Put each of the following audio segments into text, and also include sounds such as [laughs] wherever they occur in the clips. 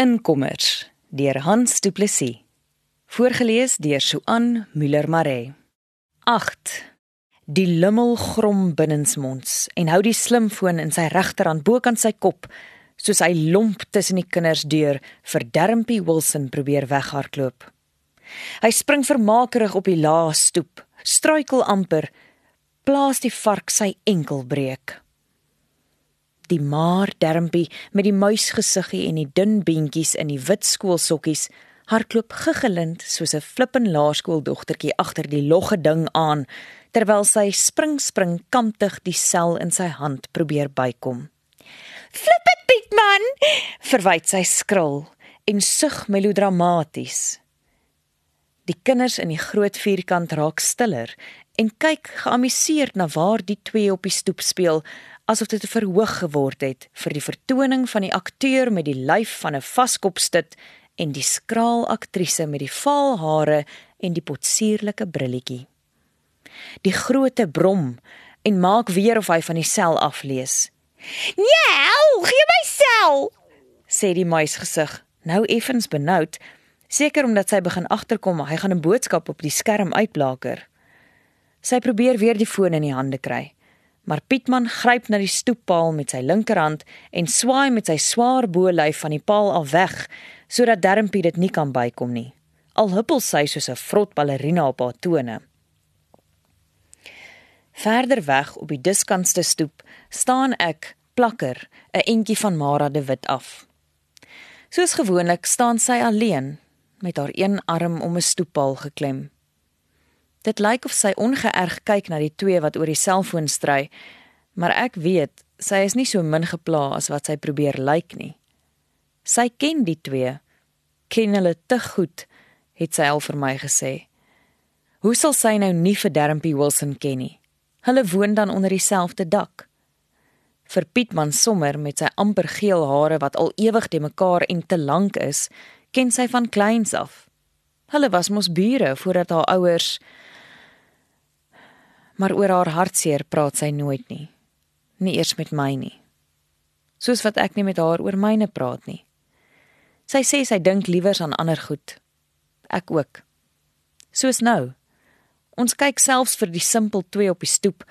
Inkommers deur Hans Du Plessis. Voorgeles deur Suan Müller Maree. 8. Die lummel grom binnensmonds en hou die slimfoon in sy regterhand bokant sy kop soos hy lomp tussen die kinders deur vir Dermpie Wilson probeer weghardloop. Hy spring vermaakerig op die laaste stoep, struikel amper, plaas die vark sy enkel breek die maar dermpie met die muisgesiggie en die dun beentjies in die wit skoolsokkies hardloop gegelind soos 'n flippen laerskooldogtertjie agter die logge ding aan terwyl sy spring spring kamptig die sel in sy hand probeer bykom. "Flippet Piet man!" verwyd sy skril en sug melodramaties. Die kinders in die groot vierkant raak stiller en kyk geamuseerd na waar die twee op die stoep speel asof dit verhoog geword het vir die vertoning van die akteur met die lyf van 'n vaskopstit en die skraal aktrise met die vaal hare en die potsierlike brilletjie. Die groote brom en maak weer of hy van die sel aflees. "Njau, gee my sel!" sê die muis gesig, nou effens benoud, seker omdat sy begin agterkom hy gaan 'n boodskap op die skerm uitblaker. Sy probeer weer die foon in die hande kry maar Pietman gryp na die stoeppaal met sy linkerhand en swaai met sy swaar bolyf van die paal af weg sodat Dermpie dit nie kan bykom nie. Al huppel sy soos 'n vrot ballerina op haar tone. Verder weg op die diskantste stoep staan ek plakker 'n entjie van Mara de Wit af. Soos gewoonlik staan sy alleen met haar een arm om 'n stoeppaal geklem. Dit lyk of sy ongeërg kyk na die twee wat oor die selfoon stry, maar ek weet sy is nie so min gepla as wat sy probeer lyk nie. Sy ken die twee, ken hulle te goed, het sy al vir my gesê. Hoe sal sy nou nie vir Dermpie Wilson ken nie? Hulle woon dan onder dieselfde dak. Vir Pietman sommer met sy amper geel hare wat al ewig te mekaar en te lank is, ken sy van kleins af. Hulle was mos bure voordat haar ouers maar oor haar hartseer praat sy nooit nie. Nie eers met my nie. Soos wat ek nie met haar oor myne praat nie. Sy sê sy dink liewer aan ander goed. Ek ook. Soos nou. Ons kyk selfs vir die simpel twee op die stoep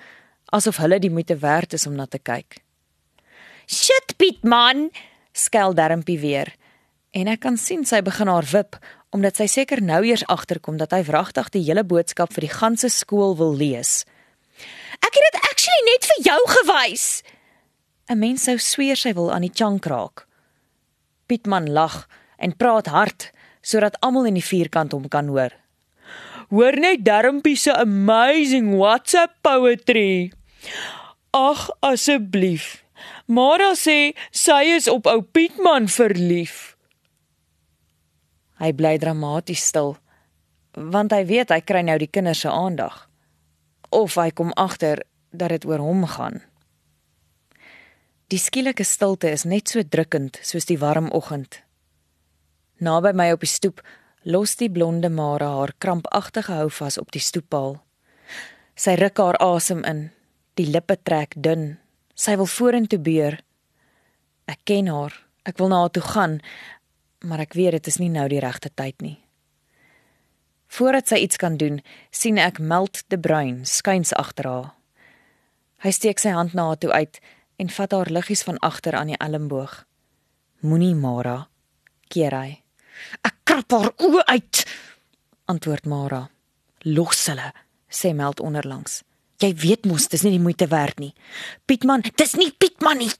asof hulle die moeite werd is om na te kyk. "Shit, Piet man!" skel Dermpie weer. En ek kan sien sy begin haar wip omdat sy seker nou eers agterkom dat hy wragtig die hele boodskap vir die ganse skool wil lees. Ek het dit actually net vir jou gewys. 'n Mens sou sweer sy wil aan die chunk raak. Pietman lag en praat hard sodat almal in die vierkant hom kan hoor. Hoor net Darmpie se amazing WhatsApp poetry. Ag asseblief. Mara sê sy is op ou Pietman verlief. Hy bly dramaties stil want hy weet hy kry nou die kinders se aandag of hy kom agter dat dit oor hom gaan. Die skielike stilte is net so drukkend soos die warm oggend. Naby my op die stoep los die blonde Mara haar krampagtige hou vas op die stoeppaal. Sy ruk haar asem in, die lippe trek dun. Sy wil vorentoe beur. Ek ken haar. Ek wil na haar toe gaan, maar ek weet dit is nie nou die regte tyd nie. Voordat sy iets kan doen, sien ek Meld de Bruin skuins agter haar. Hy steek sy hand na haar toe uit en vat haar liggies van agter aan die elmboog. Moenie Mara, keer hy. Ek krap haar oë uit, antwoord Mara. Los hulle, sê Meld onderlangs. Jy weet mos dis nie die moeite werd nie. Pietman, dis nie Pietman nie,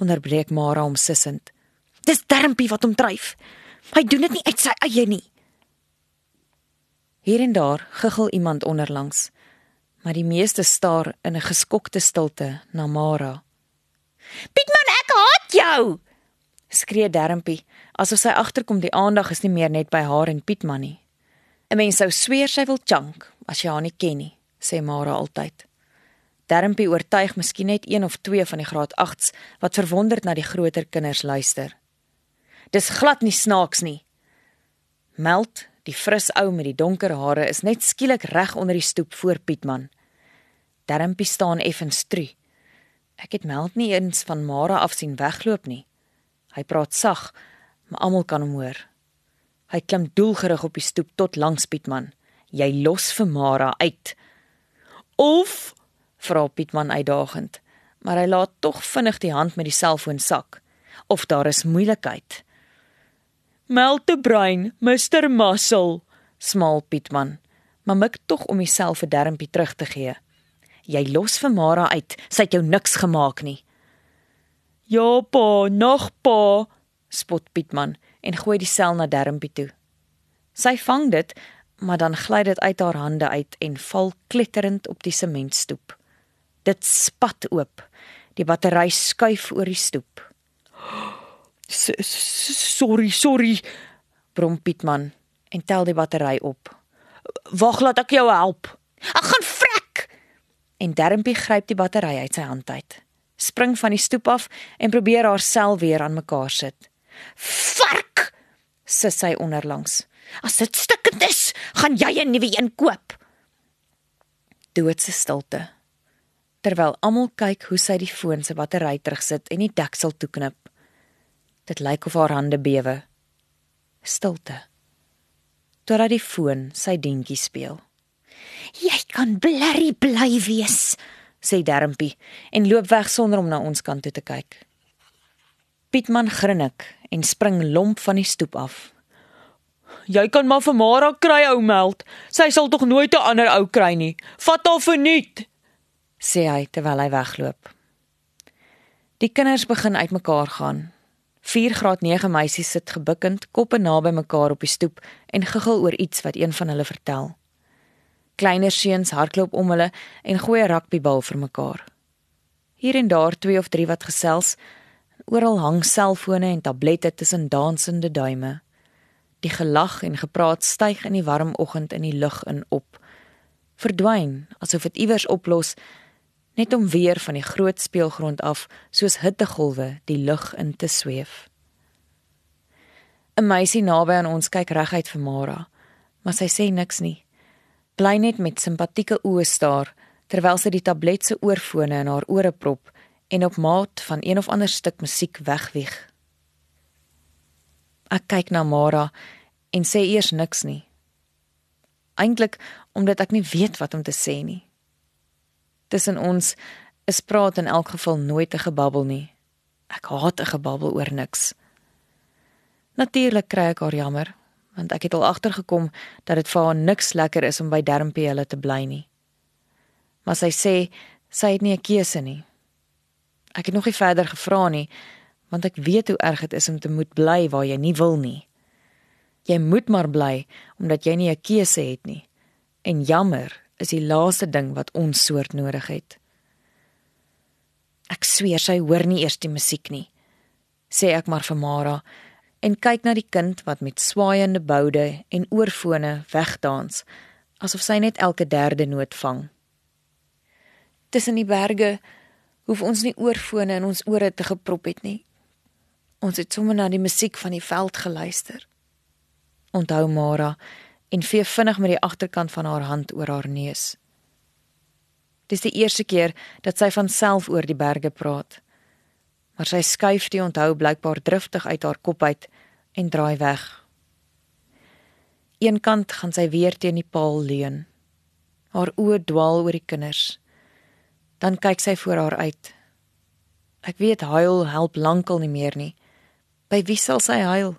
onderbreek Mara hom sissend. Dis Dermpie wat hom dryf. Hy doen dit nie uit sy eie nie. Hier en daar giggel iemand onderlangs, maar die meeste staar in 'n geskokte stilte na Mara. "Pietman, ek haat jou!" skree Dermpie, asof sy agterkom die aandag is nie meer net by haar en Pietman nie. 'n Mens sou sweer sy wil chunk as jy haar nie ken nie, sê Mara altyd. Dermpie oortuig miskien net een of twee van die graad 8s wat verwonderd na die groter kinders luister. Dis glad nie snaaks nie. Meld Die fris ou met die donker hare is net skielik reg onder die stoep voor Pietman. Dermpie staan effens stru. Ek het meld nie eens van Mara af sien wegloop nie. Hy praat sag, maar almal kan hom hoor. Hy klim doelgerig op die stoep tot langs Pietman. Jy los vir Mara uit. Of vra Pietman uitdagend, maar hy laat tog vinnig die hand met die selfoon sak. Of daar is moeilikheid. Meltebrein, Mr Muscle, smaal Pietman, maar mik tog om homself 'n dermpie terug te gee. Jy los vir Mara uit, sy het jou niks gemaak nie. Ja pa, nog pa, spot Pietman en gooi die sel na dermpie toe. Sy vang dit, maar dan gly dit uit haar hande uit en val kletterend op die sementstoep. Dit spat oop. Die battery skuif oor die stoep. Sorry, sorry, brom Pietman en tel die battery op. Wag, laat ek jou help. Ek gaan vrek. En Dermpie gryp die battery uit sy hand uit. Spring van die stoep af en probeer haarself weer aan mekaar sit. Vark! sis sy onderlangs. As dit stikkend is, gaan jy 'n nuwe een koop. Doodse stilte. Terwyl almal kyk hoe sy die foon se battery terugsit en die deksel toeknip. Dit lyk of haar hande bewe. Stilte. Totdat die foon sy dingetjie speel. Jy kan blerry bly wees, sê Dermpie en loop weg sonder om na ons kant toe te kyk. Pietman grinnik en spring lomp van die stoep af. Jy kan maar vir Mara kry ou meld. Sy sal tog nooit 'n ander ou kry nie. Vat haar verniet, sê hy terwyl hy wegloop. Die kinders begin uitmekaar gaan. 4 graad 9 meisies sit gebukkend, koppe naby mekaar op die stoep en giggel oor iets wat een van hulle vertel. Kleiner seuns hardloop om hulle en gooi 'n rugbybal vir mekaar. Hier en daar twee of drie wat gesels. Oral hang selfone en tablette tussen dansende duime. Die gelag en gepraat styg in die warm oggend in die lug in op. Verdwyn asof dit iewers oplos net om weer van die groot speelgrond af soos hittegolwe die lug in te sweef. 'n Meisie naby aan ons kyk reguit vir Mara, maar sy sê niks nie. Bly net met simpatieke oë staar terwyl sy die tablet se oorfone in haar ore prop en op maat van een of ander stuk musiek wegwieg. Ek kyk na Mara en sê eers niks nie. Eintlik omdat ek nie weet wat om te sê nie. Tussen ons is praat in elk geval nooit 'n gebabbel nie. Ek haat 'n gebabbel oor niks. Natuurlik kry ek haar jammer, want ek het al agtergekom dat dit vir haar niks lekker is om by Dermpie hulle te bly nie. Maar sy sê sy het nie 'n keuse nie. Ek het nog nie verder gevra nie, want ek weet hoe erg dit is om te moet bly waar jy nie wil nie. Jy moet maar bly omdat jy nie 'n keuse het nie. En jammer is die laaste ding wat ons soort nodig het. Ek sweer sy hoor nie eers die musiek nie, sê ek maar vir Mara en kyk na die kind wat met swaaiende boude en oorfone wegdans asof sy net elke derde noot vang. Tussen die berge hoef ons nie oorfone in ons ore te geprop het nie. Ons het sommer na die musiek van die veld geluister. Onthou Mara en vee vinnig met die agterkant van haar hand oor haar neus. Dis die eerste keer dat sy van self oor die berge praat. Maar sy skuif die onthou blykbaar driftig uit haar kop uit en draai weg. Eenkant gaan sy weer teen die paal leun. Haar oë dwaal oor die kinders. Dan kyk sy voor haar uit. Ek weet huil help lankal nie meer nie. By wie sal sy huil?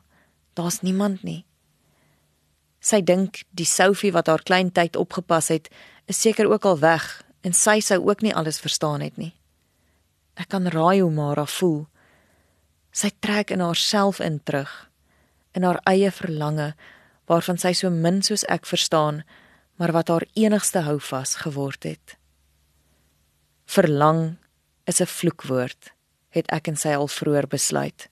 Daar's niemand nie. Sy dink die Sophie wat haar klein tyd opgepas het, is seker ook al weg en sy sou ook nie alles verstaan het nie. Ek kan raai hoe Mara voel. Sy trek in haarself in terug in haar eie verlange waarvan sy so min soos ek verstaan, maar wat haar enigste houvas geword het. Verlang is 'n vloekwoord, het ek en sy al vroeër besluit.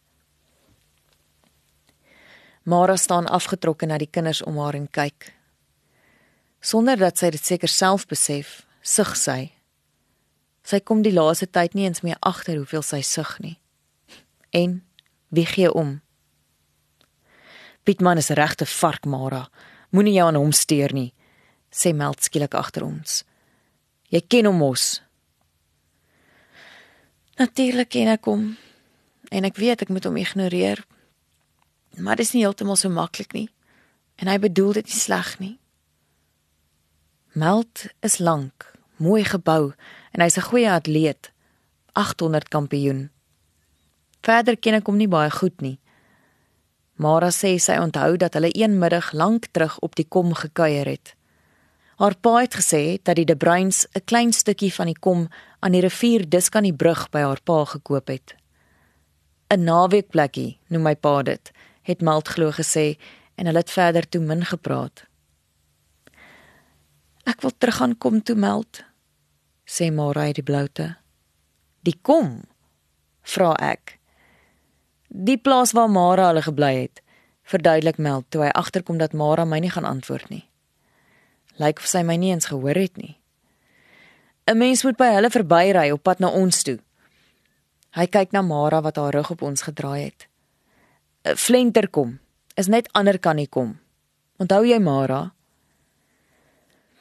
Mara staan afgetrokke na die kinders om haar en kyk. Sonder dat sy dit seker self besef, sug sy. Sy kom die laaste tyd nie eens meer agter hoeveel sy sug nie. En wie gee om? Pietman is regte vark Mara. Moenie jou aan hom steur nie, sê Meld skielik agter ons. Jy ken hom mos. Natuurlik ken ek hom en ek weet ek moet hom ignoreer Maar dit is nie heeltemal so maklik nie. En hy bedoel dit nie sleg nie. Meld is lank, mooi gebou en hy's 'n goeie atleet. 800 kampioen. Verder ken ek hom nie baie goed nie. Mara sê sy onthou dat hulle een middag lank terug op die kom gekuier het. Haar pa het gesê dat die De Bruins 'n klein stukkie van die kom aan die rivier Diskan die brug by haar pa gekoop het. 'n Naweekplekkie, noem my pa dit, het Malt glo gesê en hulle het verder toe min gepraat. Ek wil terug aan kom toe Malt, sê Mara uit die bloute. Die kom? vra ek. Die plaas waar Mara hulle gebly het, verduidelik Mel toe hy agterkom dat Mara my nie gaan antwoord nie. Lyk of sy my nie eens gehoor het nie. 'n Mens moet by hulle verbyry op pad na ons toe. Hy kyk na Mara wat haar rug op ons gedraai het. Flenter kom, is net ander kan nie kom. Onthou jy Mara?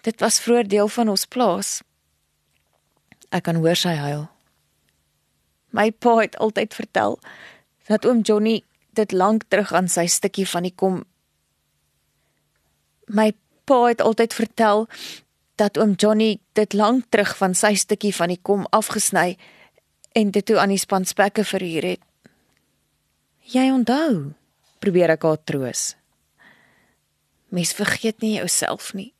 Dit was vroeër deel van ons plaas. Ek kan hoor sy huil. My pa het altyd vertel dat oom Johnny dit lank terug aan sy stukkie van die kom. My pa het altyd vertel dat oom Johnny dit lank terug van sy stukkie van die kom afgesny en dit toe aan die span spekke verhuur het. Jy onthou, probeer ek haar troos. Mens vergeet nie jouself nie.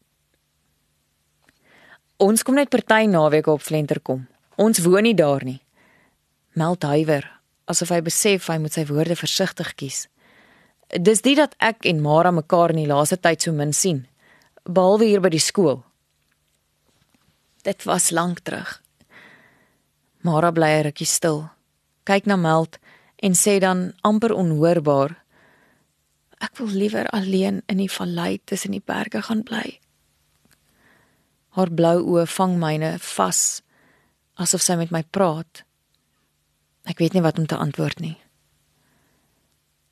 Ons kom net party naweek op Flenter kom. Ons woon nie daar nie. Meld huiwer asof hy besef hy moet sy woorde versigtig kies. Dis dit dat ek en Mara mekaar in die laaste tyd so min sien, behalwe hier by die skool. Dit was lank terug. Mara bly rukkie stil, kyk na Meld en sê dan amper onhoorbaar: Ek wil liewer alleen in die vallei tussen die berge gaan bly. Haar blou oë vang myne vas asof sy met my praat. Ek weet nie wat om te antwoord nie.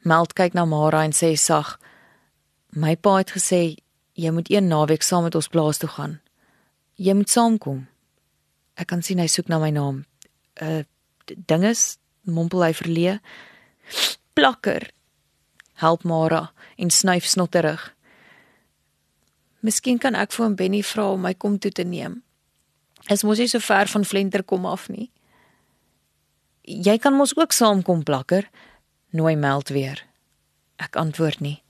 Meld kyk na Mara en sê sag: "My pa het gesê jy moet een naweek saam met ons plaas toe gaan. Jy moet saamkom." Ek kan sien hy soek na my naam. 'n uh, Dinges, mompel hy verlee. Plakker. Help Mara en snyf snotterig. Miskien kan ek vir hom Benny vra om my kom toe te neem. Es mos nie so ver van Flenter kom af nie. Jy kan mos ook saamkom plakker, nooi Meld weer. Ek antwoord nie.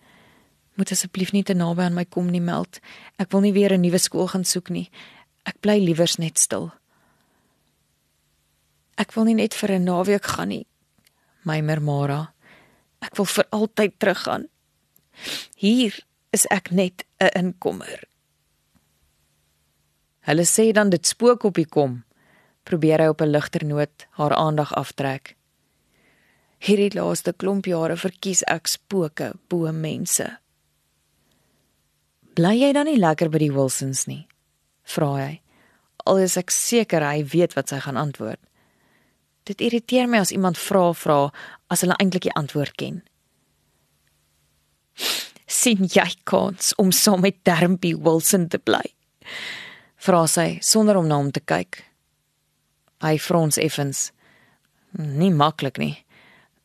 Moet asseblief nie te naby aan my kom nie, Meld. Ek wil nie weer 'n nuwe skool gaan soek nie. Ek bly liewers net stil. Ek wil nie net vir 'n naweek gaan nie, my Mara. Ek wil vir altyd teruggaan. Hier is ek net 'n inkomer. Hulle sê dan dit spook op die kom probeer hy op 'n ligter noot haar aandag aftrek. Hierdie laaste klomp jare verkies ek spooke bo mense. Bly jy dan nie lekker by die Wilsons nie? vra hy. Al is ek seker hy weet wat sy gaan antwoord. Dit irriteer my as iemand vra vra as hulle eintlik die antwoord ken. sien jy kans om saam met Dermpie Wilson te bly? Vra sy sonder om na hom te kyk. Hy frons effens. Nie maklik nie.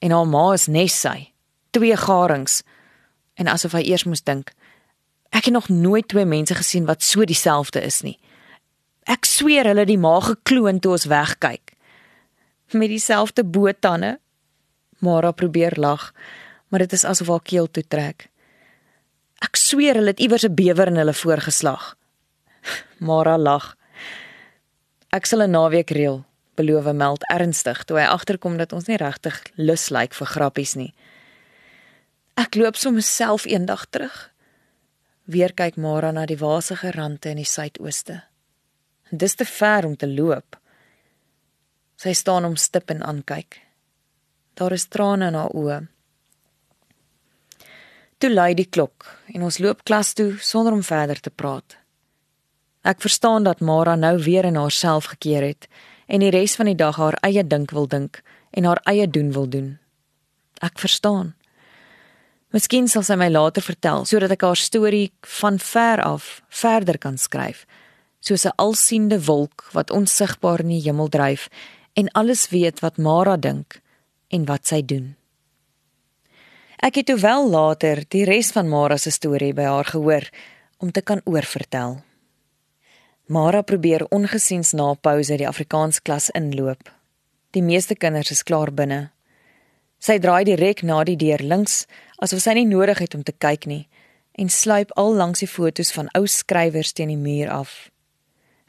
En haar ma is nes sy. Twee garings. En asof hy eers moes dink. Ek het nog nooit twee mense gesien wat so dieselfde is nie. Ek sweer hulle die ma gekloon toe ons wegkyk. Met dieselfde bootande. Mara probeer lag, maar dit is asof haar keel toe trek. Ek sweer hulle het iewers 'n bewer in hulle voorgeslag. [laughs] Mara lag. Ek sal 'n naweek reël, beloof Meld ernstig toe hy agterkom dat ons nie regtig lus lyk vir grappies nie. Ek loop sommer self eendag terug. Weer kyk Mara na die wasige rande in die suidooste. Dis te ver om te loop. Sy staan om stip en aankyk. Daar is trane in haar oë. Toe lui die klok en ons loop klas toe sonder om verder te praat. Ek verstaan dat Mara nou weer in haarself gekeer het en die res van die dag haar eie dink wil dink en haar eie doen wil doen. Ek verstaan. Miskien sal sy my later vertel sodat ek haar storie van ver af verder kan skryf, soos 'n alsiende wolk wat onsigbaar in die hemel dryf en alles weet wat Mara dink en wat sy doen. Ek het hoewel later die res van Mara se storie by haar gehoor om te kan oorvertel. Mara probeer ongesiens na pouse die Afrikaans klas inloop. Die meeste kinders is klaar binne. Sy draai direk na die deur links asof sy nie nodig het om te kyk nie en sluip al langs die fotos van ou skrywers teen die muur af.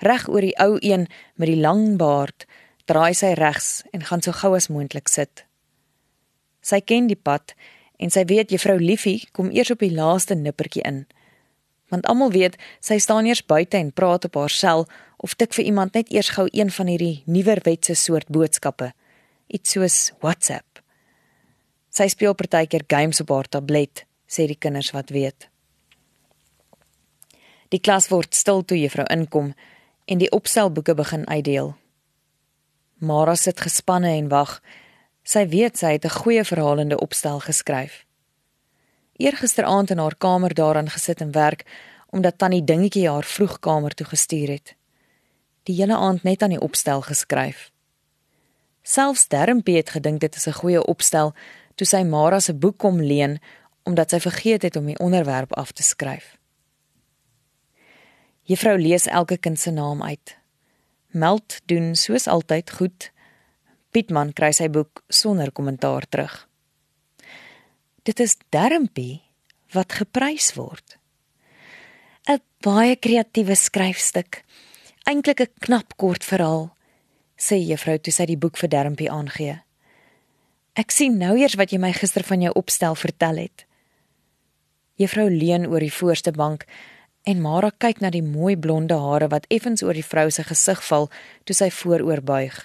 Reg oor die ou een met die lang baard, draai sy regs en gaan so gou as moontlik sit. Sy ken die pad en sy weet juffrou Liefie kom eers op die laaste nippertjie in. Want almal weet sy staan eers buite en praat op haar sel of tik vir iemand net eers gou een van hierdie nuwerwetse soort boodskappe, iets soos WhatsApp. Sy speel partykeer games op haar tablet, sê die kinders wat weet. Die klas word stil toe juffrou inkom en die opstelboeke begin uitdeel. Mara sit gespanne en wag. Sy weet sy het 'n goeie verhalende opstel geskryf. Eergisteraand in haar kamer daaraan gesit en werk omdat tannie dingetjie haar vroeg kamer toe gestuur het. Die hele aand net aan die opstel geskryf. Selfs Dermpie het gedink dit is 'n goeie opstel toe sy Mara se boek kom leen omdat sy vergeet het om die onderwerp af te skryf. Juffrou lees elke kind se naam uit. Meld doen soos altyd goed. Pietman kry sy boek sonder kommentaar terug. Dit is Dermpie wat geprys word. 'n Baie kreatiewe skryfstuk. Eintlik 'n knap kort verhaal, sê juffrou toe sy die boek vir Dermpie aangee. Ek sien nou eers wat jy my gister van jou opstel vertel het. Juffrou leun oor die voorste bank En Mara kyk na die mooi blonde hare wat effens oor die vrou se gesig val toe sy vooroor buig.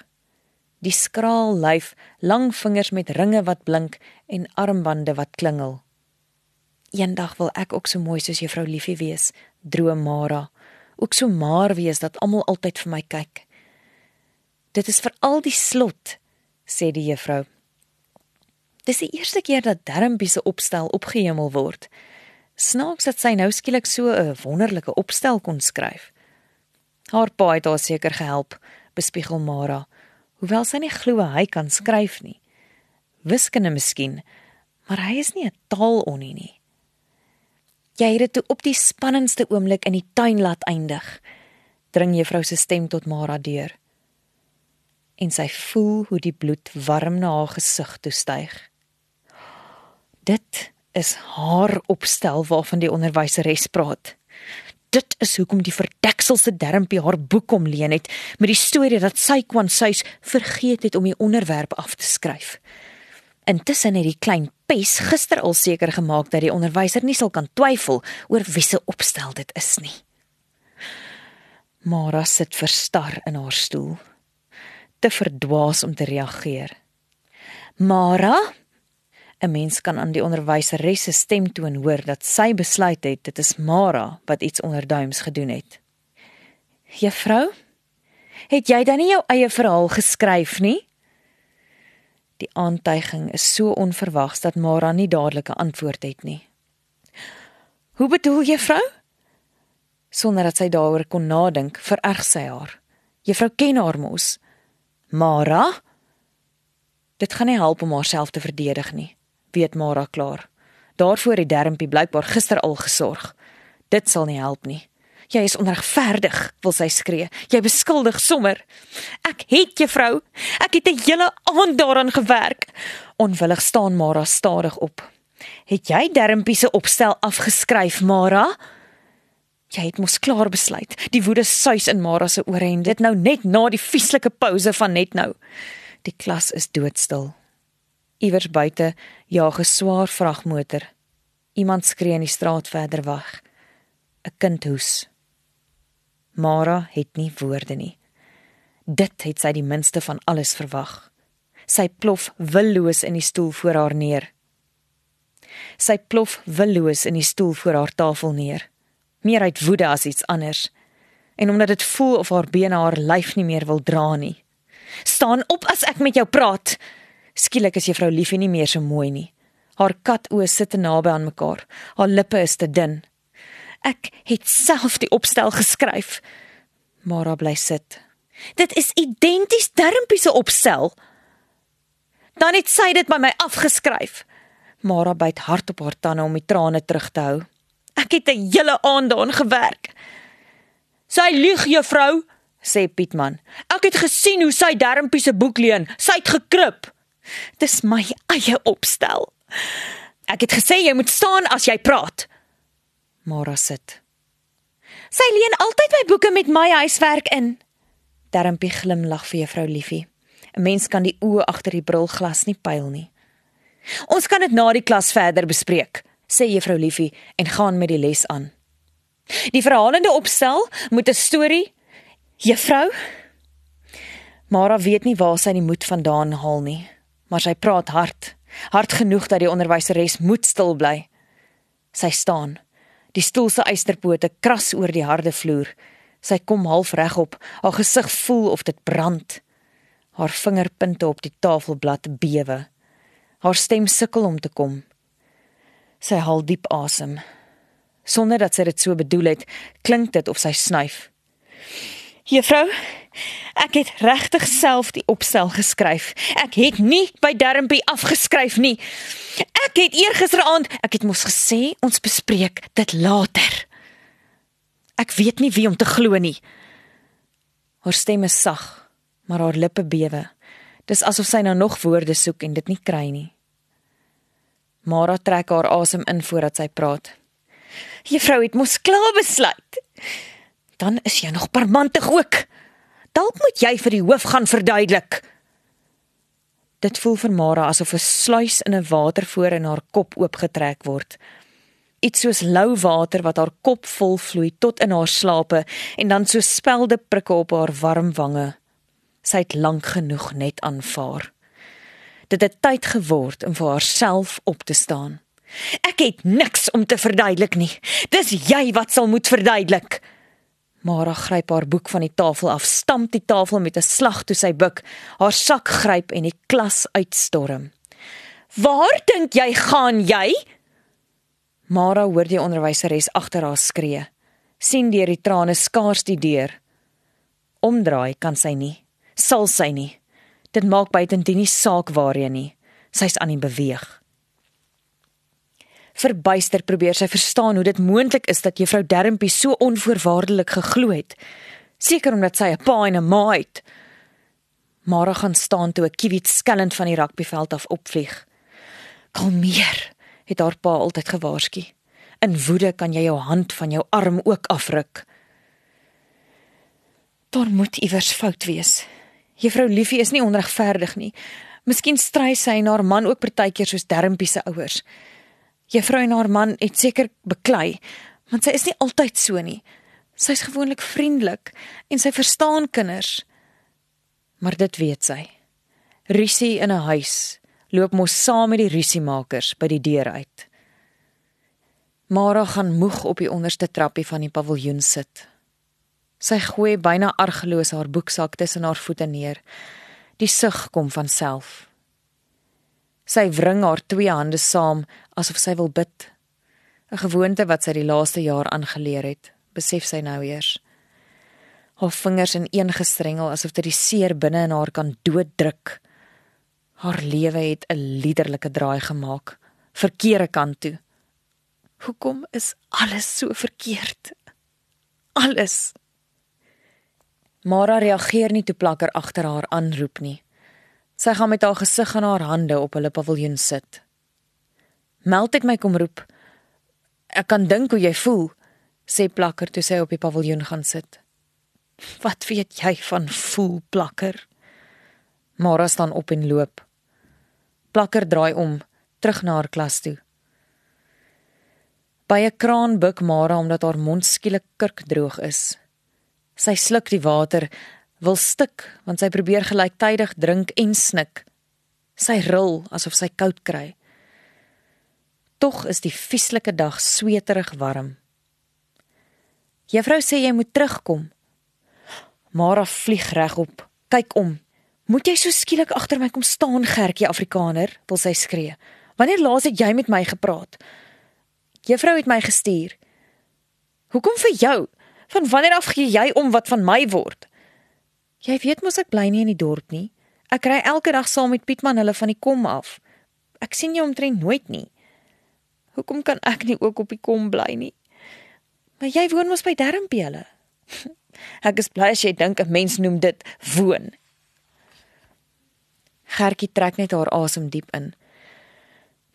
Die skraal lyf, lang vingers met ringe wat blink en armbande wat klingel. Eendag wil ek ook so mooi soos juffrou Liefie wees, droom Mara. Ook so maar wees dat almal altyd vir my kyk. Dit is vir al die slot, sê die juffrou. Dis die eerste keer dat Darmbie se opstel opgehemel word. Snaaks dat sy nou skielik so 'n wonderlike opstel kon skryf. Haar pa het haar seker gehelp, bespiegel Mara, hoewel sy nie glo hy kan skryf nie. Wiskunde miskien, maar hy is nie 'n taalonie nie. Jy het dit op die spannendste oomblik in die tuin laat eindig. Dring juffrou se stem tot Mara deur. En sy voel hoe die bloed warm na haar gesig toe styg. Dit is haar opstel waarvan die onderwyseres praat. Dit is hoekom die verdekselse dermpie haar boek om leen het met die storie dat sy kwaan suis vergeet het om die onderwerp af te skryf. Intussen het die klein pes gister al seker gemaak dat die onderwyser nie sal kan twyfel oor wie se opstel dit is nie. Mara sit verstar in haar stoel, te verdwaas om te reageer. Mara, 'n Mens kan aan die onderwyseres se stemtoon hoor dat sy besluit het dit is Mara wat iets onderduims gedoen het. Juffrou, het jy dan nie jou eie verhaal geskryf nie? Die aantuiging is so onverwags dat Mara nie dadelik 'n antwoord het nie. Hoe bedoel juffrou? Sonder dat sy daaroor kon nadink, vererg sy haar. Juffrou ken haar mos. Mara? Dit gaan nie help om haarself te verdedig nie weet Mara klaar. Daarvoor het Dermpie blykbaar gister al gesorg. Dit sal nie help nie. Jy is onregverdig, wil sy skree. Jy beskuldig sommer. Ek het juffrou, ek het 'n hele aand daaraan gewerk. Onwillig staan Mara stadig op. Het jy Dermpie se opstel afgeskryf, Mara? Jy het mos klaar besluit. Die woede suis in Mara se ore en dit nou net na die vieslike pouse van net nou. Die klas is doodstil. Iewers buite jaag 'n swaar vragmotor. Iemand skree in die straat verder weg. 'n Kind hoes. Mara het nie woorde nie. Dit het sy die minste van alles verwag. Sy plof willoos in die stoel voor haar neer. Sy plof willoos in die stoel voor haar tafel neer. Meer uit woede as iets anders. En omdat dit voel of haar bene haar lyf nie meer wil dra nie. Staan op as ek met jou praat. Skielik is juffrou Liefie nie meer so mooi nie. Haar katoë sit naby aan mekaar. Haar lippe is te dun. Ek het self die opstel geskryf. Mara bly sit. Dit is identies Dermpie se opstel. Dan het sy dit by my afgeskryf. Mara byt hard op haar tande om die trane terug te hou. Ek het 'n hele aand daaraan gewerk. Sy lieg, juffrou, sê Pietman. Ek het gesien hoe sy dermpie se boek leen. Sy het gekrip. Dis my eie opstel. Ek het gesê jy moet staan as jy praat. Mara sit. Sy leen altyd my boeke met my huiswerk in. Dermpie glimlag vir juffrou Liefie. 'n Mens kan die oë agter die brilglas nie pyl nie. Ons kan dit na die klas verder bespreek, sê juffrou Liefie en gaan met die les aan. Die verhalende opstel moet 'n storie Juffrou Mara weet nie waar sy die moed vandaan haal nie, maar sy praat hard, hard genoeg dat die onderwyseres moet stil bly. Sy staan. Die stoel se eysterpote kras oor die harde vloer. Sy kom half regop, haar gesig voel of dit brand. Haar vingerpunte op die tafelblad bewe. Haar stem sukkel om te kom. Sy haal diep asem. Sonder dat sy dit so bedoel het, klink dit of sy snuif. Juffrou, ek het regtig self die opstel geskryf. Ek het nie by Dermpie afgeskryf nie. Ek het eergisteraand, ek het mos gesê ons bespreek dit later. Ek weet nie wie om te glo nie. Haar stem is sag, maar haar lippe bewe. Dis asof sy nou nog woorde soek en dit nie kry nie. Mara trek haar asem in voordat sy praat. Juffrou het mos klaar besluit. Dan is jy nog parmantig ook. Dalk moet jy vir die hoof gaan verduidelik. Dit voel vir Mara asof 'n sluys in 'n watervoor in haar kop oopgetrek word. Iets soos lou water wat haar kop vol vloei tot in haar slape en dan so spelde prikke op haar warm wange sy het lank genoeg net aanvaar. Dit het tyd geword om vir haarself op te staan. Ek het niks om te verduidelik nie. Dis jy wat sal moet verduidelik. Mara gryp haar boek van die tafel af, stamp die tafel met 'n slag toe sy buik, haar sak gryp en die klas uitstorm. "Waar dink jy gaan jy?" Mara hoor die onderwyseres agter haar skree. sien deur die trane skaars die deur. Omdraai kan sy nie sal sy nie. Dit maak buitendien nie saak waarheen nie. Sy's aan die beweeg. Verbuister probeer sy verstaan hoe dit moontlik is dat juffrou Dermpie so onvoorwaardelik geglo het. Seker omdat sy 'n pa en 'n ma het. Mara gaan staan toe 'n kiewit skellend van die rugbyveld af opvlieg. Kalmeer, het haar pa altyd gewaarsku. In woede kan jy jou hand van jou arm ook afruk. Daar moet iewers fout wees. Juffrou Liefie is nie onregverdig nie. Miskien stry sy en haar man ook partykeer soos Dermpie se ouers. Juffrou en haar man het seker beklei, want sy is nie altyd so nie. Sy's gewoonlik vriendelik en sy verstaan kinders. Maar dit weet sy. Rusie in 'n huis loop mos saam met die rusiemakers by die deur uit. Mara gaan moeg op die onderste trappie van die paviljoen sit. Sy gooi byna argeloos haar boeksak tussen haar voete neer. Die sug kom van self. Sy wring haar twee hande saam asof sy wil bid. 'n Gewoonte wat sy die laaste jaar aangeleer het, besef sy nou eers. Haar vingers ineengestrengel asof dit die seer binne in haar kan dooddruk. Haar lewe het 'n liderlike draai gemaak, verkeerde kant toe. Hoekom is alles so verkeerd? Alles. Mara reageer nie toe plakker agter haar aanroep nie. Sy gaan met haar gesig in haar hande op hulle paviljoen sit. Meld ek my kom roep. Ek kan dink hoe jy voel, sê plakker toe sy op die paviljoen gaan sit. Wat weet jy van voel plakker? Mara staan op en loop. Plakker draai om, terug na haar klas toe. By 'n kraan buig Mara omdat haar mond skielik kurkdroog is. Sy sluk die water, wil stik want sy probeer gelyktydig drink en snik. Sy ril asof sy koud kry. Tog is die vieslike dag sweterig warm. Juffrou sê jy moet terugkom. Mara vlieg regop. Kyk om. Moet jy so skielik agter my kom staan, Gertjie Afrikaner? wil sy skree. Wanneer laas het jy met my gepraat? Juffrou het my gestuur. Hoekom vir jou? Van wanneer af gee jy om wat van my word? Jy weet mos ek bly nie in die dorp nie. Ek ry elke dag saam met Pietman hulle van die kom af. Ek sien jou omtrent nooit nie. Hoekom kan ek nie ook op die kom bly nie? Maar jy woon mos by Dermpie hulle. [laughs] Ek is bly as jy dink 'n mens noem dit woon. Gertjie trek net haar asem diep in.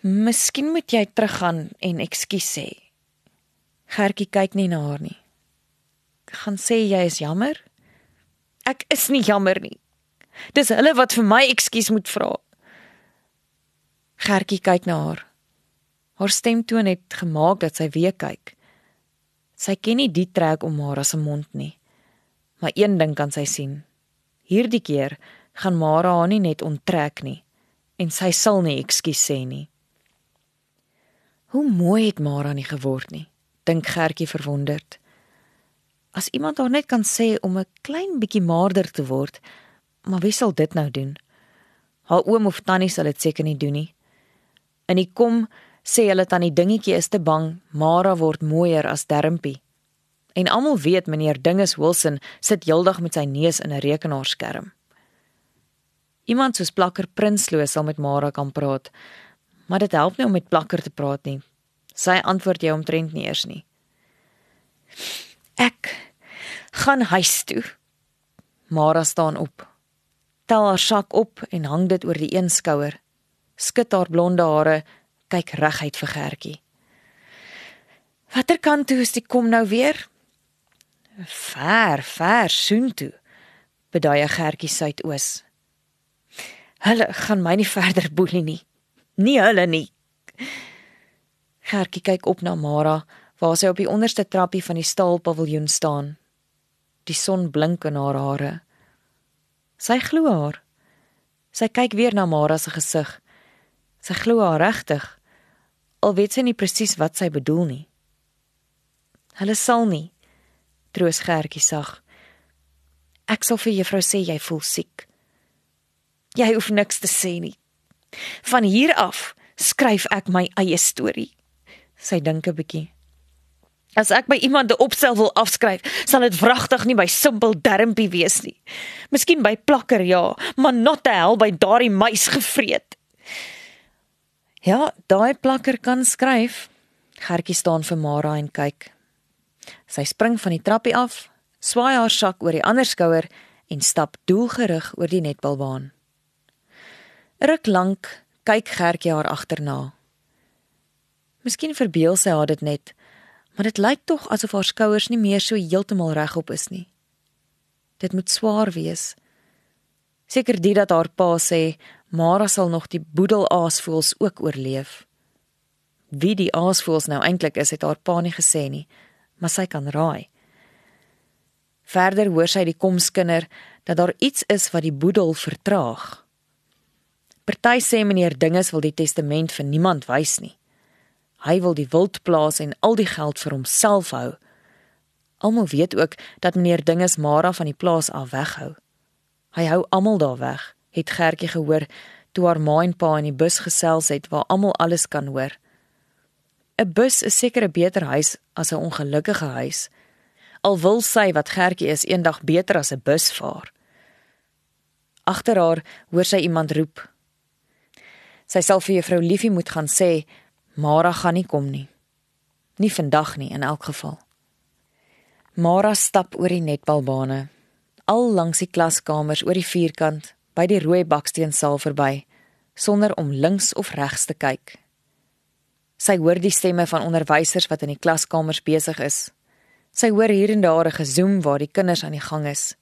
Miskien moet jy teruggaan en ekskuus sê. Gertjie kyk nie na haar nie. Gaan sê jy is jammer? Ek is nie jammer nie. Dis hulle wat vir my ekskuus moet vra. Gertjie kyk na haar. Haar stemtoon het gemaak dat sy weer kyk. Sy ken nie die trek om Mara se mond nie. Maar een ding kan sy sien. Hierdie keer gaan Mara haar nie net onttrek nie en sy sal nie ekskuus sê nie. Hoe mooi het Mara nie geword nie, dink Gertjie verwonderd. As iemand haar net kan sê om 'n klein bietjie maarder te word, maar wie sal dit nou doen? Haar oom of tannie sal dit seker nie doen nie. In die kom sê hulle tannie dingetjie is te bang Mara word mooier as Dermpie. En almal weet meneer Dinges Wilson sit heeldag met sy neus in 'n rekenaarskerm. Iemand soos Plakker Prinsloo sal met Mara kan praat, maar dit help nie om met Plakker te praat nie. Sy antwoord jy omtrent nie eers nie. Ek gaan huis toe. Mara staan op. Tel haar sak op en hang dit oor die een skouer. Skud haar blonde hare, kyk reguit vir Gertjie. Watter kant toe is die kom nou weer? Ver, ver soontoe. Bedaai Gertjie suidoos. Hulle gaan my nie verder boelie nie. Nie hulle nie. Gertjie kyk op na Mara waar sy op die onderste trappie van die staalpaviljoen staan. Die son blink in haar hare. Sy glo haar. Sy kyk weer na Mara se gesig. Sy glo haar regtig. Al weet sy nie presies wat sy bedoel nie. Hulle sal nie troos Gertjie sag. Ek sal vir juffrou sê jy voel siek. Jy hoef niks te sê nie. Van hier af skryf ek my eie storie. Sy dink 'n bietjie. As ek by iemand 'n opstel wil afskryf, sal dit wragtig nie by simpel dermpie wees nie. Miskien by plakker ja, maar not te hel by daardie muis gevreet. Ja, daai plakker kan skryf. Gertjie staan vir Mara en kyk. Sy spring van die trappie af, swaai haar sak oor die ander skouer en stap doelgerig oor die netbalbaan. Ruk lank kyk Gertjie haar agterna. Miskien verbeel sy haar dit net, maar dit lyk tog asof haar skouers nie meer so heeltemal regop is nie. Dit moet swaar wees. Seker dit dat haar pa sê Mara sal nog die boedelaasvoëls ook oorleef. Wie die aasvoëls nou eintlik is, het haar pa nie gesê nie maar sy kan raai. Verder hoor sy die komskinder dat daar iets is wat die boedel vertraag. Party sê meneer Dinges wil die testament vir niemand wys nie. Hy wil die wild plaas en al die geld vir homself hou. Almal weet ook dat meneer Dinges Mara van die plaas af weghou. Hy hou almal daar weg, het Gertjie gehoor toe haar ma en pa in die bus gesels het waar almal alles kan hoor. 'n Bus is seker 'n beter huis as 'n ongelukkige huis. Al wil sy wat Gertjie is eendag beter as 'n bus vaar. Agter haar hoor sy iemand roep. Sy sal vir juffrou Liefie moet gaan sê Mara gaan nie kom nie. Nie vandag nie in elk geval. Mara stap oor die netbalbane, al langs die klaskamers oor die vierkant by die rooi baksteensaal verby, sonder om links of regs te kyk. Sy hoor die stemme van onderwysers wat in die klaskamers besig is. Sy hoor hier en daar 'n gezoem waar die kinders aan die gang is.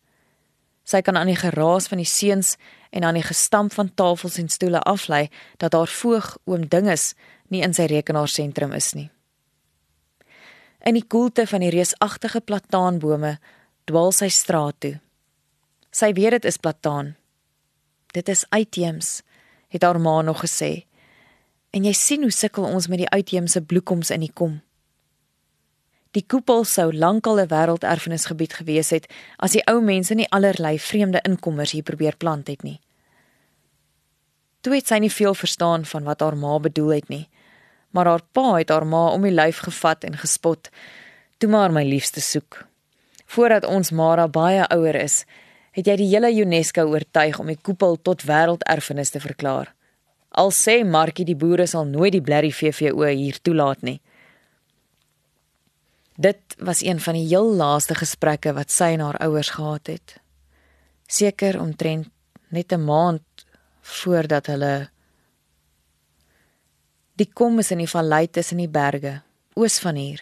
Sy kan aan die geraas van die seuns en aan die gestamp van tafels en stoele aflei dat haar voog oom Dinges nie in sy rekenaarsentrum is nie. In die koelte van die reusagtige plataanbome dwaal sy straat toe. Sy weet dit is plataan. Dit is uitheems, het haar ma nog gesê. En jy sien hoe sukkel ons met die uitheemse bloekoms in die kom. Die koepel sou lankal 'n wêrelderfenisgebied gewees het as die ou mense nie allerlei vreemde inkommers hier probeer plant het nie. Toe het sy nie veel verstaan van wat haar ma bedoel het nie, maar haar pa het haar ma om die lyf gevat en gespot. "Toe maar my liefste soek. Voordat ons Mara baie ouer is, het jy die hele UNESCO oortuig om die koepel tot wêrelderfenis te verklaar." Al sê Markie die boere sal nooit die blerrie VVO hier toelaat nie. Dit was een van die heel laaste gesprekke wat sy en haar ouers gehad het. Seker omtrent net 'n maand voordat hulle die kom is in die vallei tussen die berge, oos van hier.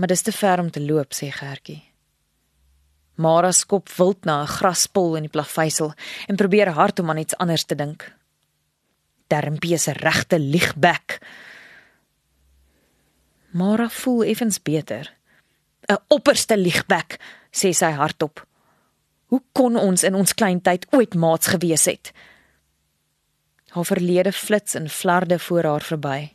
Maar dis te ver om te loop, sê Gertjie. Mara skop wild na 'n graspol in die plaveisel en probeer hard om aan iets anders te dink. Dermpie is 'n regte liegbek. Mara voel effens beter. 'n Opperste liegbek, sê sy hardop. Hoe kon ons in ons klein tyd ooit maats gewees het? Haar verlede flits en flarde voor haar verby.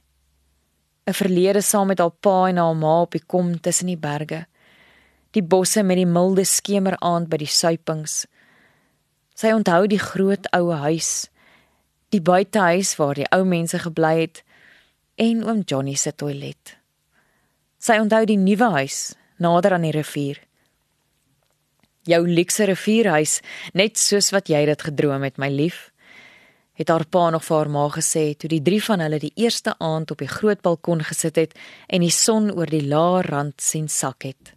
'n Verlede saam met haar pa en haar ma op die kom tussen die berge. Die bosse met die milde skemeraand by die suipings. Sy onthou die groot ou huis, die buitehuis waar die ou mense gebly het en oom Johnny se toilet. Sy onthou die nuwe huis nader aan die rivier. Jou luukse rivierhuis, net soos wat jy dit gedroom het, my lief. Het haar pa nog vir haar ma gesê toe die drie van hulle die eerste aand op die groot balkon gesit het en die son oor die lae rand sien sak het.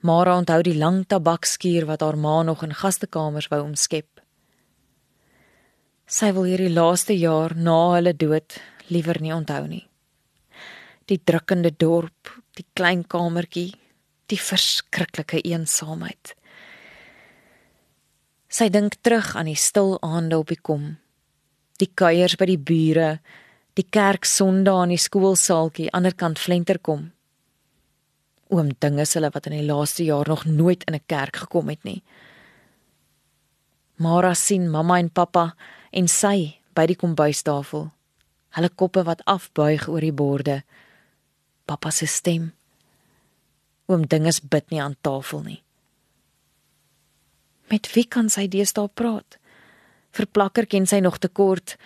Mara onthou die lang tabakskuur wat haar ma nog in gastekamers wou omskep. Sy wil hierdie laaste jaar na hulle dood liewer nie onthou nie die drukkende dorp, die klein kamertjie, die verskriklike eensaamheid. Sy dink terug aan die stil aande op die kom, die kuiers by die bure, die kerk Sondag in die skoolsaaltjie aanderkant Flenterkom. Oom dinge hulle wat in die laaste jaar nog nooit in 'n kerk gekom het nie. Mara sien mamma en pappa en sy by die kombuistafel. Hulle koppe wat afbuig oor die borde pappa se stem. Oom Dinges bid nie aan tafel nie. Met wie kan sy deesdae praat? Verplakker ken sy nog te kort.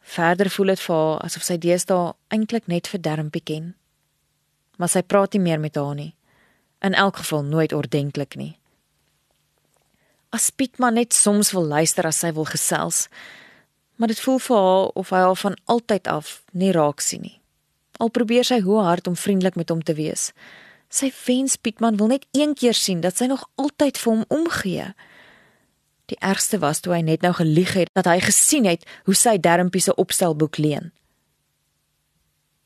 Verder voel dit vir haar asof sy deesdae eintlik net vir Dermpie ken. Maar sy praat nie meer met haar nie. In elk geval nooit ordentlik nie. As Piet maar net soms wil luister as sy wil gesels, maar dit voel vir haar of hy haar van altyd af nie raak sien nie. Al probeer sy hoe hard om vriendelik met hom te wees. Sy wens Pietman wil net een keer sien dat sy nog altyd vir hom omgee. Die ergste was toe hy net nou gelieg het dat hy gesien het hoe sy Dermpie se opstelboek leen.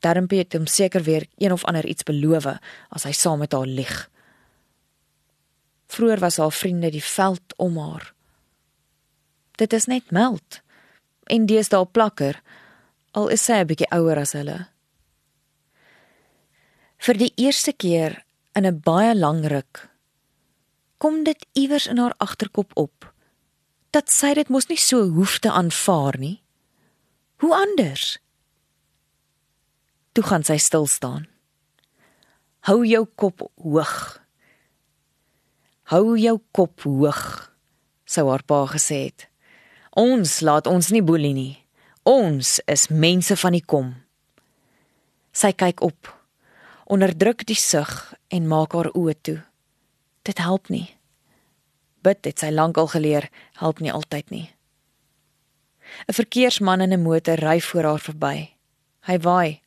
Dermpie het hom seker weer een of ander iets beloof as hy saam met haar lieg. Vroer was haar vriende die veld om haar. Dit is net meld. En daar plakker al is sy 'n bietjie ouer as hulle. Vir die eerste keer in 'n baie lang ruk kom dit iewers in haar agterkop op dat sy dit mos nie so hoef te aanvaar nie. Hoe anders? Toe gaan sy stil staan. Hou jou kop hoog. Hou jou kop hoog, sou haar pa gesê het. Ons laat ons nie boelie nie. Ons is mense van die kom. Sy kyk op onderdruk die sug en maak haar oë toe. Dit help nie. Bid het sy lankal geleer, help nie altyd nie. 'n Verkeersman in 'n motor ry voor haar verby. Hy waai.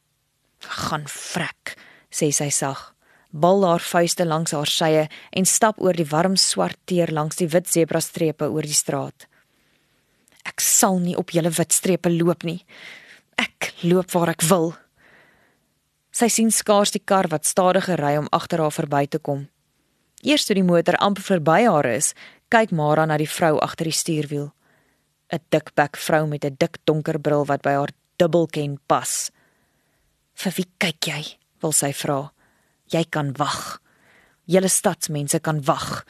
"Gaan vrek," sê sy sag. Bal haar vuiste langs haar sye en stap oor die warm swart teer langs die wit sebrastrepe oor die straat. "Ek sal nie op julle wit strepe loop nie. Ek loop waar ek wil." Sy sien skaars die kar wat stadiger ry om agter haar verby te kom. Eers toe die motor amper verby haar is, kyk Mara na die vrou agter die stuurwiel. 'n Dikbek vrou met 'n dik donker bril wat by haar dubbelken pas. "Vir wie kyk jy?" wil sy vra. "Jy kan wag. Julle stadsmense kan wag.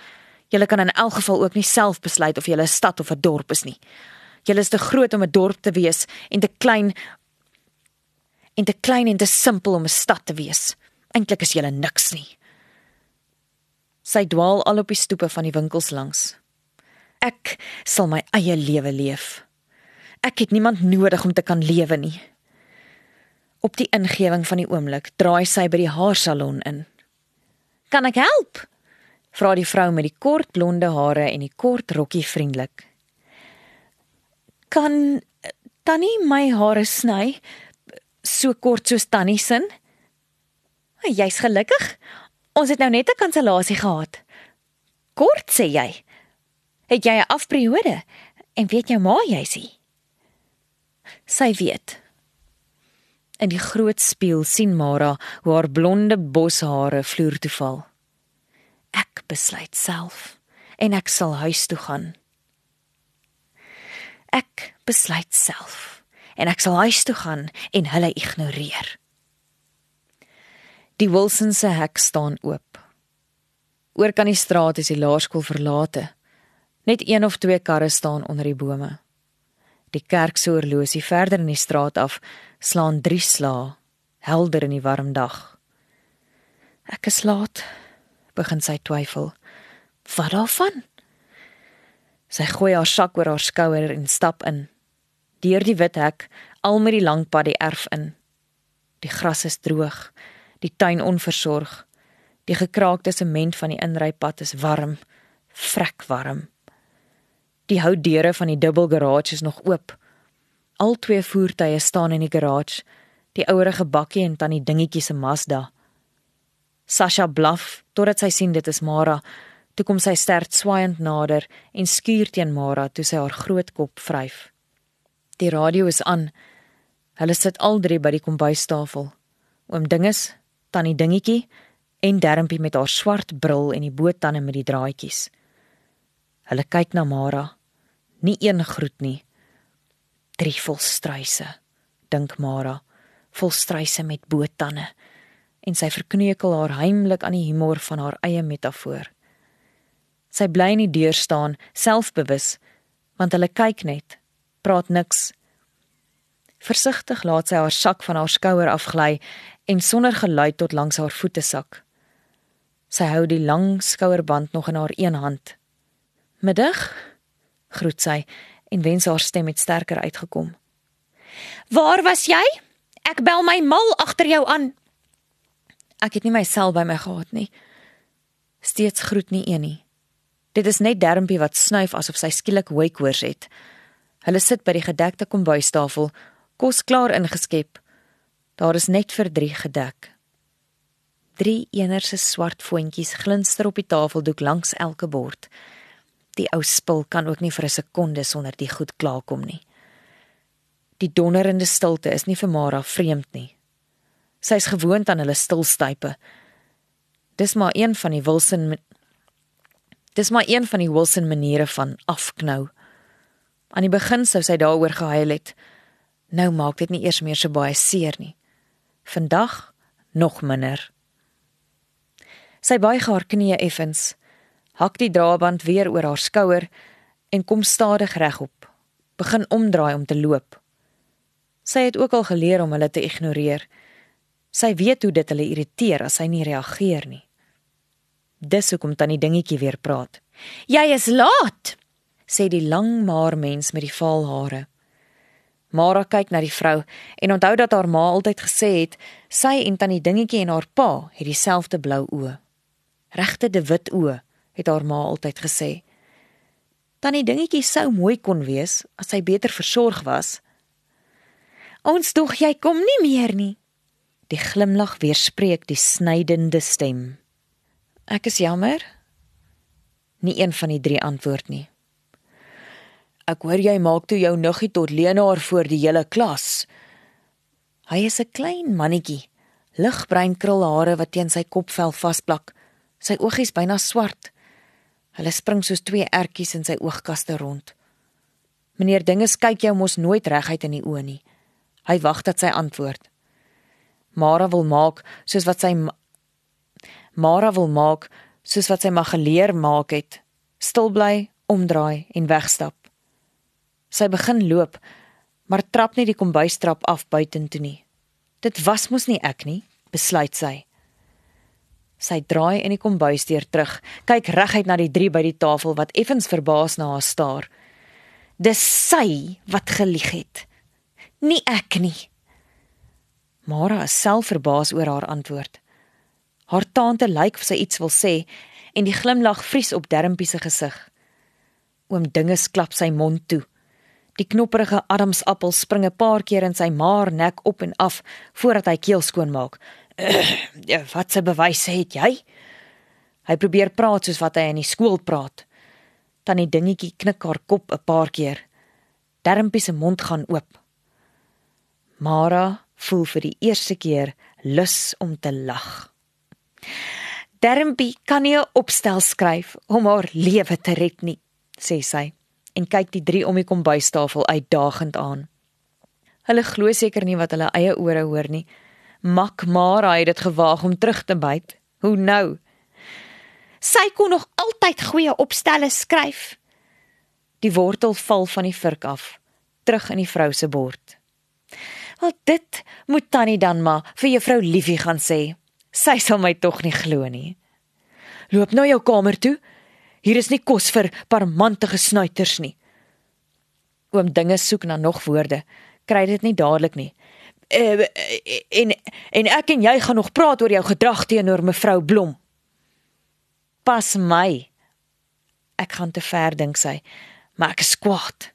Julle kan in elk geval ook nie self besluit of julle 'n stad of 'n dorp is nie. Julle is te groot om 'n dorp te wees en te klein en te klein en te simpel om 'n stad te wees. Eintlik is jy niks nie. Sy dwaal al op die stoepe van die winkels langs. Ek sal my eie lewe leef. Ek het niemand nodig om te kan lewe nie. Op die ingewing van die oomblik draai sy by die haarsalon in. "Kan ek help?" vra die vrou met die kort blonde hare en die kort rokkie vriendelik. "Kan Tannie my hare sny so kort soos Tannie se. Jy's gelukkig. Ons het nou net 'n kansellasie gehad. Kort sê jy. Het jy 'n afperiode en weet jou ma jy's? Sy weet. In die groot spieël sien Mara hoe haar blonde boshare vloer toe val. Ek besluit self en ek sal huis toe gaan. Ek besluit self en ek sal huis toe gaan en hulle ignoreer. Die Wilson se hek staan oop. Oor kan die straat is die laerskool verlate. Net een of twee karre staan onder die bome. Die kerk se horlosie verder in die straat af slaan 3 slae, helder in die warm dag. Ek is laat, begin sy twyfel. Wat daarvan? Sy gooi haar sak oor haar skouer en stap in. Deur die wit hek, al met die lang pad die erf in. Die gras is droog, die tuin onversorg. Die gekraakte sement van die inrypad is warm, vrek warm. Die houtdeure van die dubbel garage is nog oop. Al twee voertuie staan in die garage, die ouerige bakkie en tannie dingetjie se Mazda. Sasha blaf totdat sy sien dit is Mara. Toe kom sy sterk swaaiend nader en skuur teen Mara toe sy haar groot kop vryf. Die radio is aan. Hulle sit al drie by die kombuistafel. Oom Dinges, tannie dingetjie en Dermpie met haar swart bril en die bootande met die draadjies. Hulle kyk na Mara. Nie een groet nie. Drie vol struise, dink Mara, vol struise met bootande. En sy verkneukel haar heimlik aan die humor van haar eie metafoor. Sy bly in die deur staan, selfbewus, want hulle kyk net, praat niks. Versigtig laat sy haar sak van haar skouer afgly en sonder geluid tot langs haar voete sak. Sy hou die lang skouerband nog in haar een hand. "Middag," groet sy en wens haar stem het sterker uitgekom. "Waar was jy? Ek bel my mal agter jou aan." Ek het nie my sel by my gehad nie. Steeds groet nie een nie. Dit is net Dermpie wat snuif asof sy skielik wakehoors het. Hulle sit by die gedekte kombuistafel, kos klaar ingeskep. Daar is net vir 3 gedek. Drie enerse swart voetjies glinster op die tafeldoek langs elke bord. Die ou spul kan ook nie vir 'n sekonde sonder die goed klaarkom nie. Die donderende stilte is nie vir Mara vreemd nie. Sy is gewoond aan hulle stilstype. Dis maar een van die Wilson Dis maar een van die Wilson maniere van afknou. Aan die begin sou sy daaroor gehuil het. Nou maak dit nie eers meer so baie seer nie. Vandag nog minder. Sy buig haar knieë effens hak die draaband weer oor haar skouer en kom stadig regop. Begin omdraai om te loop. Sy het ook al geleer om hulle te ignoreer. Sy weet hoe dit hulle irriteer as sy nie reageer nie. Dis hoekom tannie dingetjie weer praat. "Jy is laat," sê die lang maar mens met die vaal hare. Mara kyk na die vrou en onthou dat haar ma altyd gesê het sy en tannie dingetjie en haar pa het dieselfde blou oë. Regte de wit oë het haar ma altyd gesê. Tannie dingetjie sou mooi kon wees as sy beter versorg was. Ons tog jy kom nie meer nie. Die glimlag weerspreek die snydende stem. Ek is jammer. Nie een van die drie antwoord nie. Ek hoor jy maak toe jou nuggie tot leenaar voor die hele klas. Hy is 'n klein mannetjie, ligbruin krulhare wat teen sy kopvel vasplak. Sy oogies byna swart. Hulle spring soos twee ertjies in sy oogkaste rond. Meneer Dinges kyk jou mos nooit reguit in die oë nie. Hy wag dat sy antwoord. Mara wil maak soos wat sy Mara wil maak soos wat sy mag geleer maak het. Stil bly, omdraai en wegstap. Sy begin loop, maar trap nie die kombuistrap af buitentoe nie. Dit was mos nie ek nie, besluit sy. Sy draai in die kombuisdeur terug, kyk reguit na die drie by die tafel wat effens verbaas na haar staar. Dis sy wat gelieg het. Nie ek nie. Mara is self verbaas oor haar antwoord. Haar tante lyk of sy iets wil sê en die glimlag vries op Dermpie se gesig. Oom Dinges klap sy mond toe. Die knopperige Adamsappel spring 'n paar keer in sy maar nek op en af voordat hy keel skoon maak. [clears throat] Ja, wat se bewyse het jy? Hy probeer praat soos wat hy in die skool praat. Tannie dingetjie knik haar kop 'n paar keer. Dermpie se mond gaan oop. Mara voel vir die eerste keer lus om te lag. Dermpie kan nie 'n opstel skryf om haar lewe te red nie, sê sy en kyk die drie om die kombuistafel uitdagend aan. Hulle glo seker nie wat hulle eie ore hoor nie. Mak Mara het dit gewaag om terug te byt. Hoe nou? Sy kon nog altyd goeie opstelle skryf. Die wortel val van die vurk af, terug in die vrou se bord. "Wel dit moet tannie dan maar vir juffrou Liefie gaan sê. Sy sal my tog nie glo nie." Loop nou jou kamer toe. Hier is nie kos vir parmantige snuiters nie. Oom dinge soek na nog woorde. Kry dit nie dadelik nie. Uh, en en ek en jy gaan nog praat oor jou gedrag teenoor mevrou Blom. Pas my. Ek gaan te ver dink sy, maar ek is kwaad.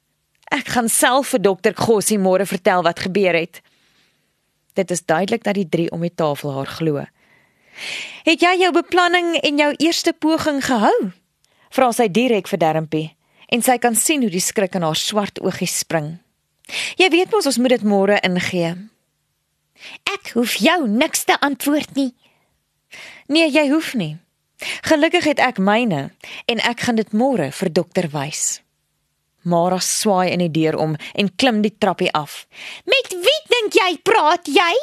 Ek gaan self vir dokter Gossie môre vertel wat gebeur het. Dit is duidelik dat die drie om die tafel haar glo. Het jy jou beplanning en jou eerste poging gehou? Vra sy direk vir Dermpie en sy kan sien hoe die skrik in haar swart oogies spring. Jy weet mos ons moet dit môre ingee. Ek hoef jou niks te antwoord nie. Nee, jy hoef nie. Gelukkig het ek myne en ek gaan dit môre vir dokter wys. Mara swaai in die deur om en klim die trappie af. "Met wie dink jy praat jy?"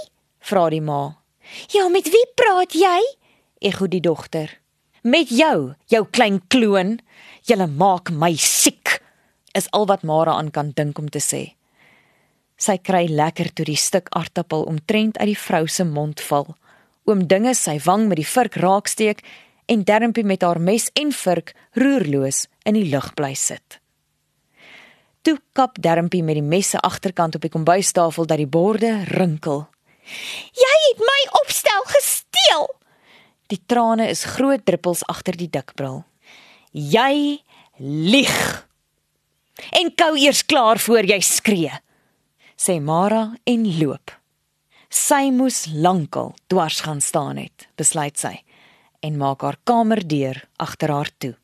vra die ma. "Ja, met wie praat jy?" ego die dogter. "Met jou, jou klein kloon. Jy maak my siek." Is al wat Mara aan kan dink om te sê. Sy kry lekker toe die stuk aartappel omtrent uit die vrou se mond val. Oom dinge sy wang met die vurk raaksteek en Dermpie met haar mes en vurk roerloos in die lug bly sit. Toe kap Dermpie met die mes se agterkant op die kombuistafel dat die borde rinkel. Jy het my opstel gesteel. Die trane is groot druppels agter die dikbril. Jy lieg. En kou eers klaar voor jy skree. Sê Mara en loop. Sy moes lankal dwars gaan staan het, besluit sy en maak haar kamerdeur agter haar toe.